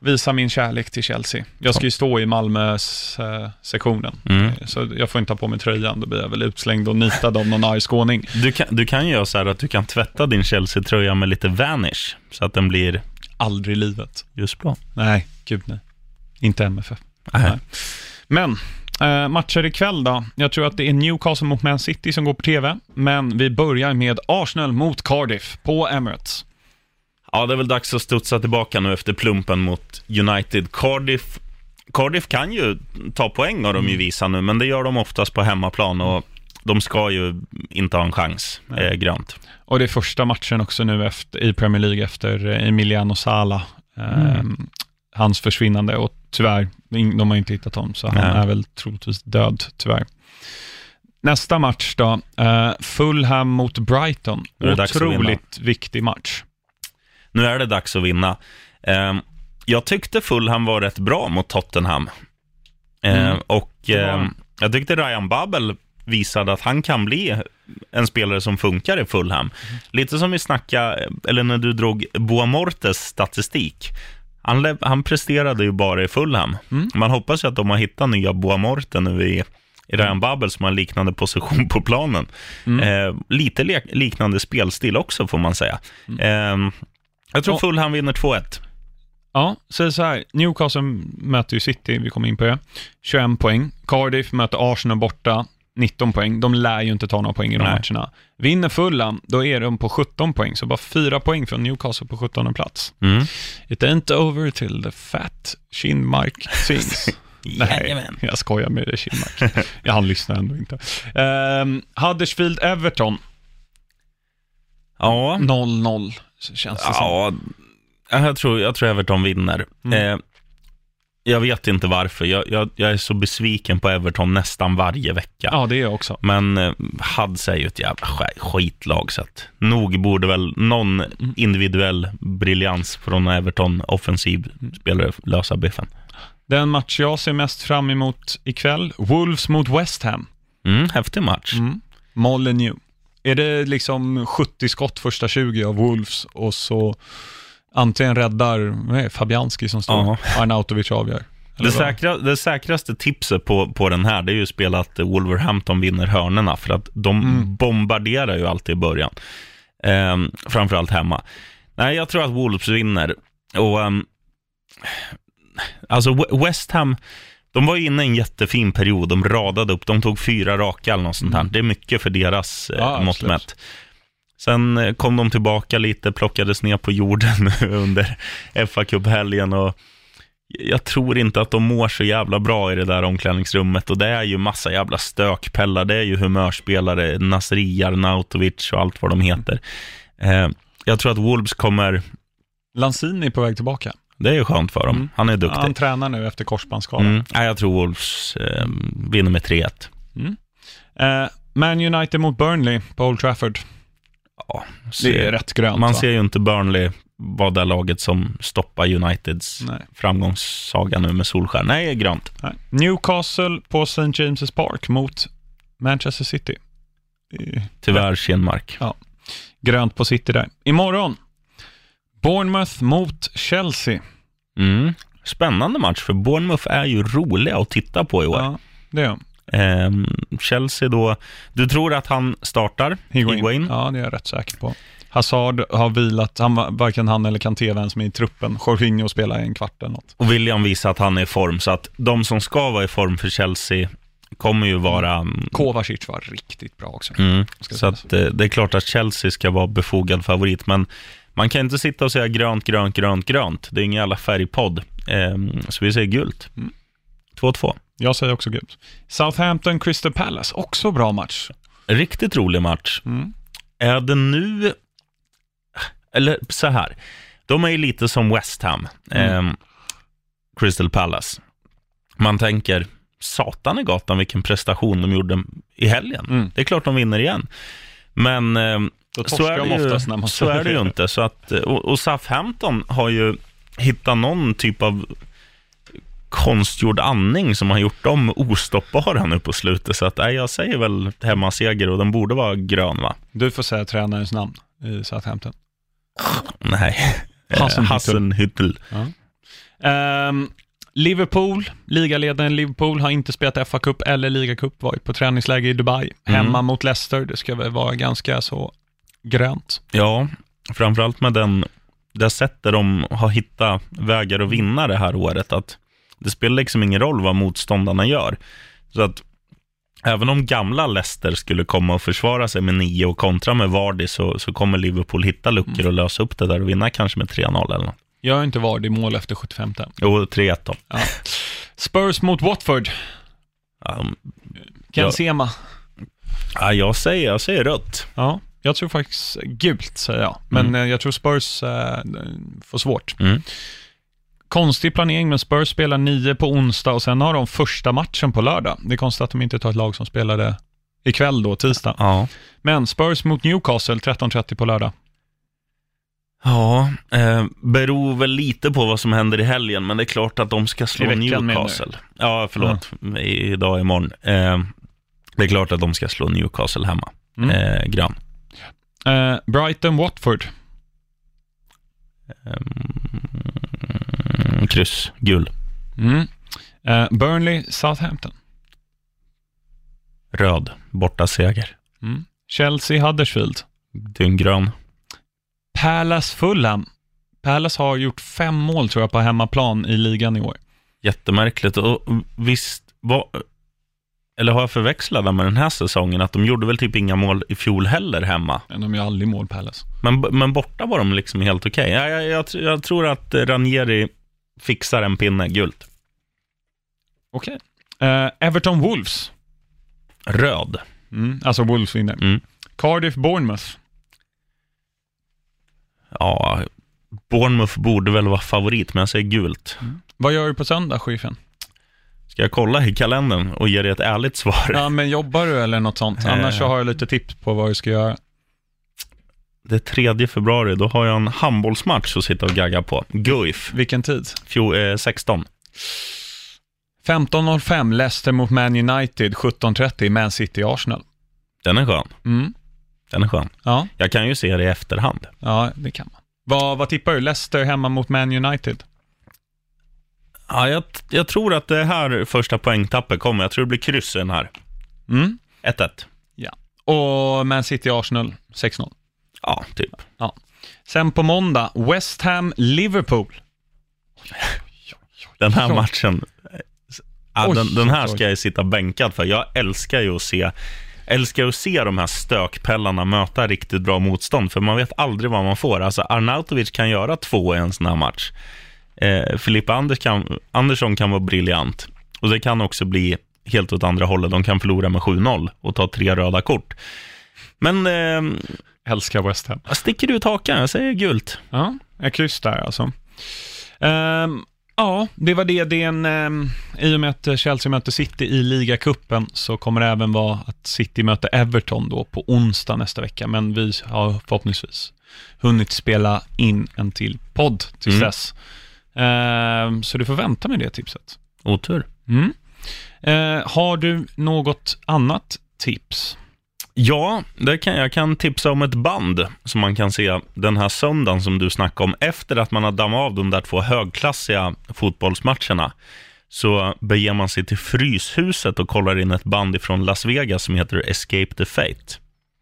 visa min kärlek till Chelsea. Jag ska ju stå i Malmös uh, sektionen, mm. så jag får inte ta på mig tröjan, då blir jag väl utslängd och nitad av någon arg skåning. Du kan, du kan göra så här att du kan tvätta din Chelsea-tröja med lite vanish, så att den blir... Aldrig i livet. Just bra. Nej, gud nej. Inte MFF. Nej. nej. Men, eh, matcher ikväll då. Jag tror att det är Newcastle mot Man City som går på TV, men vi börjar med Arsenal mot Cardiff på Emirates. Ja, det är väl dags att studsa tillbaka nu efter plumpen mot United. Cardiff, Cardiff kan ju ta poäng har de ju mm. visat nu, men det gör de oftast på hemmaplan och de ska ju inte ha en chans, eh, grönt. Och det är första matchen också nu efter, i Premier League efter eh, Emiliano Sala. Mm. Eh, hans försvinnande och tyvärr, de har inte hittat honom, så han Nej. är väl troligtvis död, tyvärr. Nästa match då, eh, Fulham mot Brighton. Otroligt viktig match nu är det dags att vinna. Eh, jag tyckte Fulham var rätt bra mot Tottenham. Eh, mm. Och eh, jag tyckte Ryan Babel visade att han kan bli en spelare som funkar i Fulham. Mm. Lite som vi snackade, eller när du drog Boamortes statistik. Han, han presterade ju bara i Fulham. Mm. Man hoppas ju att de har hittat nya Boamorte nu i, i Ryan Babel som har en liknande position på planen. Mm. Eh, lite liknande spelstil också får man säga. Eh, jag tror Fulham vinner 2-1. Ja, så så här. Newcastle möter ju City, vi kommer in på det. 21 poäng. Cardiff möter Arsenal borta, 19 poäng. De lär ju inte ta några poäng i de Nej. matcherna. Vinner Fulham, då är de på 17 poäng, så bara 4 poäng från Newcastle på 17 plats. Mm. It ain't over till the fat Kinmark sings. Nej, jag skojar med dig Kinmark. ja, han lyssnar ändå inte. Um, Huddersfield-Everton. Ja. 0-0 känns det ja, som. Jag tror, jag tror Everton vinner. Mm. Eh, jag vet inte varför. Jag, jag, jag, är så besviken på Everton nästan varje vecka. Ja, det är jag också. Men eh, Hads är ju ett jävla skitlag, så att nog borde väl någon mm. individuell briljans från Everton offensiv spelare lösa biffen. Den match jag ser mest fram emot ikväll, Wolves mot West Ham. Mm, häftig match. Mm. Molineux. Är det liksom 70 skott första 20 av Wolves och så antingen räddar Fabianski som står, uh Arnautovic avgör? Det, säkra, det, säkraste tipset på, på den här, det är ju att spela att Wolverhampton vinner hörnerna för att de mm. bombarderar ju alltid i början. Eh, framförallt hemma. Nej, jag tror att Wolves vinner. Och um, Alltså West Ham, de var inne i en jättefin period. De radade upp, de tog fyra raka eller något sånt här. Mm. Det är mycket för deras ja, mått mätt. Sen eh, kom de tillbaka lite, plockades ner på jorden under fa Cup-helgen och jag tror inte att de mår så jävla bra i det där omklädningsrummet och det är ju massa jävla stökpellar. Det är ju humörspelare, Nasri, Arnautovic och allt vad de heter. Eh, jag tror att Wolves kommer, Lanzini är på väg tillbaka. Det är ju skönt för dem. Mm. Han är duktig. Han tränar nu efter korsbandsskadan. Mm. Nej, jag tror Wolves eh, vinner med 3-1. Eh, Man United mot Burnley på Old Trafford. Ja, Det är ser- rätt grönt Man va? ser ju inte Burnley vara det laget som stoppar Uniteds Nej. framgångssaga nu med Solskär. Nej, grönt. Nej. Newcastle på St. James's Park mot Manchester City. Det är Tyvärr Kinmark. Grönt på City där. Imorgon, Bournemouth mot Chelsea. Mm. Spännande match, för Bournemouth är ju roliga att titta på i år. Ja, det är. Ehm, Chelsea då, du tror att han startar? Higuain. Higuain? Ja, det är jag rätt säker på. Hazard har vilat, han, var- varken han eller Kanté var ens med i truppen. Jorginho spelar en kvart eller något. Och William visar att han är i form, så att de som ska vara i form för Chelsea kommer ju vara... mm, Kovacic var riktigt bra också. Mm, så att, eh, det är klart att Chelsea ska vara befogad favorit, men man kan inte sitta och säga grönt, grönt, grönt, grönt. Det är ingen jävla färgpodd. Ehm, så vi säger gult. Mm. 2-2. Jag säger också gult. Southampton, Crystal Palace, också bra match. Riktigt rolig match. Mm. Är det nu... Eller så här. De är ju lite som West Ham, Mm. ehm, Crystal Palace. Man tänker, satan i gatan vilken prestation de gjorde i helgen. Mm. Det är klart de vinner igen. Men ehm, Då så torskar är, de ju, oftast när man så är det ju inte. Så att, och, och Southampton har ju hittat någon typ av konstgjord andning som har gjort dem ostoppbara nu på slutet. Så att, nej, jag säger väl hemmaseger och den borde vara grön va? Du får säga tränarens namn i Southampton. Nej, Eh, Hasenhüttl. Hasenhüttl. Ehm, Liverpool, ligaledaren Liverpool, har inte spelat FA-cup eller ligacup, varit på träningsläger i Dubai. Mm. Hemma mot Leicester, det ska väl vara ganska så grönt. Ja, framförallt med den, det sättet de har hittat vägar att vinna det här året. Att det spelar liksom ingen roll vad motståndarna gör. Så att även om gamla Leicester skulle komma och försvara sig med nio och kontra med Vardy så, så kommer Liverpool hitta luckor och lösa upp det där och vinna kanske med 3-0 eller något. Jag har inte varit i mål efter 75. Jo, 3-1 då. Ja. Spurs mot Watford, Ja, Ken Ja. Sema. ja, jag, säger, jag säger rött. Ja, jag tror faktiskt gult, säger jag. Men Mm. eh, jag tror Spurs eh, får svårt. Mm. Konstig planering, men Spurs spelar nio på onsdag och sen har de första matchen på lördag. Det är konstigt att de inte tar ett lag som spelade ikväll då, tisdag. Ja, Men Spurs mot Newcastle 13.30 på lördag. ja eh, beror väl lite på vad som händer i helgen, men det är klart att de ska slå Newcastle. Ja, förlåt. I, idag, imorgon. Eh, det är klart att de ska slå Newcastle hemma. Mm. Eh, grann. Eh, Brighton Watford. Mm, kryss, gul, Mm. Eh, Burnley Southampton. röd, borta seger. Mm. Chelsea Huddersfield. Dynggrön. Palace Fulham. Palace har gjort fem mål tror jag på hemmaplan i ligan i år. Jättemärkligt. Och visst, var, eller har jag förväxlat det med den här säsongen? Att de gjorde väl typ inga mål i fjol heller hemma. Men de gör aldrig mål Palace. Men, men borta var de liksom helt okej. Ja, jag, jag, tr- jag tror att Ranieri fixar en pinne, gult. Okej. Eh, Everton Wolves. Röd. Mm. Alltså Wolves vinner. Mm. Cardiff Bournemouth. Ja, Bournemouth borde väl vara favorit, men jag säger gult. Vad gör du på söndag, chefen? Ska jag kolla i kalendern och ge dig ett ärligt svar? Ja, men jobbar du eller något sånt? Annars så Eh. har jag lite tips på vad du ska göra. Det är 3 februari, då har jag en handbollsmatch att sitta och gagga på. Guif, Vilken tid? Fjo, eh, 16. 15.05 Leicester mot Man United, 17.30 Man City Arsenal. Den är skön. Mm. Den är skön. Ja, Jag kan ju se det i efterhand. ja, det kan man. Vad, vad tippar du? Leicester hemma mot Man United? Ja, jag, jag tror att det här första poängtappet kommer. Jag tror det blir kryss i den här. Mm. 1-1. Och Man City Arsenal 6-0. Ja, typ. Sen på måndag, West Ham Liverpool. Den här matchen, ja, Oj, den, den här ska jag sitta bänkad för. Jag älskar ju att se älskar att se de här stökpellarna möta riktigt bra motstånd, för man vet aldrig vad man får. Alltså Arnautovic kan göra två i en sån här match. Eh, Filippa Anders kan, Andersson kan vara briljant. Och det kan också bli helt åt andra hållet. De kan förlora med 7-0 och ta tre röda kort. Men eh, Älskar West Ham. jag sticker ut hakan, jag säger gult. Ja, jag kryss där alltså. Ehm, ja, det var det. det är en, ehm, I och med att Chelsea möter City i ligacupen så kommer det även vara att City möter Everton då på onsdag nästa vecka. Men vi har förhoppningsvis hunnit spela in en till podd tills Mm. dess. Ehm, så du får vänta med det tipset. Otur. Mm. Eh, har du något annat tips? Ja, det kan, jag kan tipsa om ett band som man kan se den här söndagen som du snackade om. Efter att man har dammat av de där två högklassiga fotbollsmatcherna så beger man sig till Fryshuset och kollar in ett band från Las Vegas som heter Escape the Fate.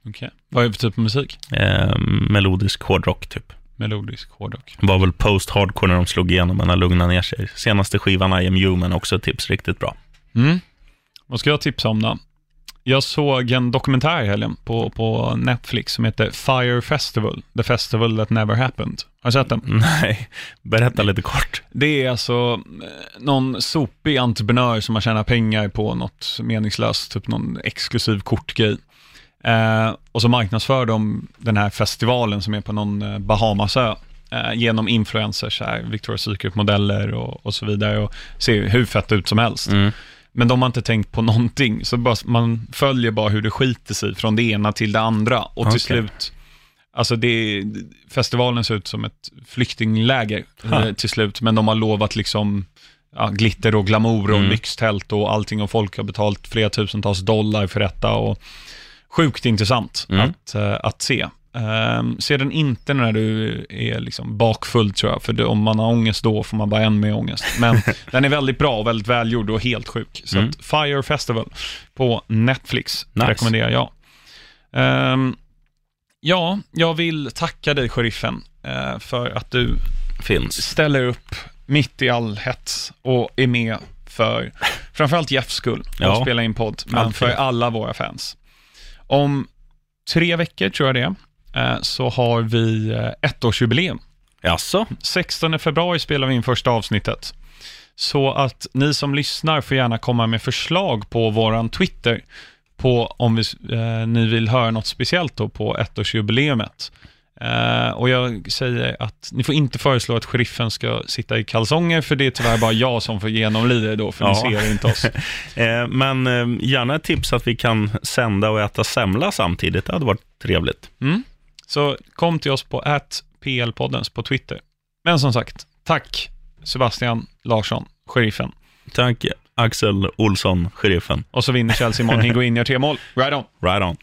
Okej. Vad är det för typ av musik? Eh, melodisk hårdrock typ. Melodisk hårdrock. var väl post-hardcore när de slog igenom, men har lugnat ner sig. Senaste skivan I am human, också ett tips, riktigt bra. Mm. Vad ska jag tipsa om då? Jag såg en dokumentär i helgen på, på Netflix som heter Fire Festival, The Festival That Never Happened. Har du sett den? Nej, berätta lite kort. Det är alltså eh, någon sopig entreprenör som har tjänat pengar på något meningslöst, typ någon exklusiv kortgrej. Eh, och så marknadsför de den här festivalen som är på någon eh, Bahamasö eh, genom influencers, här, Victoria's Secret-modeller och, och så vidare och ser hur fett ut som helst. Mm. Men de har inte tänkt på någonting, så bara, man följer bara hur det skiter sig från det ena till det andra. Och till Okej. slut, alltså det, festivalen ser ut som ett flyktingläger Ha. eh, till slut, men de har lovat liksom ja, glitter och glamour och Mm. lyxtält och allting och folk har betalt flera tusentals dollar för detta och sjukt intressant Mm. att, eh, att se. Um, se den inte när du är liksom bakfull tror jag, för det, om man har ångest då får man bara än mer ångest. Men den är väldigt bra och väldigt välgjord och helt sjuk. Så Mm. Fire Festival på Netflix Nice. rekommenderar jag. Ehm, ja, jag vill tacka dig, sheriffen, eh, för att du Finns. ställer upp mitt i all hets och är med för framförallt Jeffs skull och Ja. spela in podd, men för alla våra fans. Om tre veckor, tror jag det är, eh, så har vi eh, ettårsjubileum. Jaså? 16 februari spelar vi in första avsnittet. Så att ni som lyssnar får gärna komma med förslag på våran Twitter på om vi, eh, ni vill höra något speciellt då på ettårsjubileumet. Eh, och jag säger att ni får inte föreslå att sheriffen ska sitta i kalsonger, för det är tyvärr bara jag som får genomlida det då, för Ja. ni ser inte oss. Eh, men eh, gärna ett tips att vi kan sända och äta semla samtidigt. Det hade varit trevligt. Mm. Så kom till oss på plpoddens på Twitter. Men som sagt, tack Sebastian Larsson, sheriffen. Tack Axel Olsson, sheriffen. Och så vinner Chelsea imorgon. Higuain gör tre mål. Right on. Right on.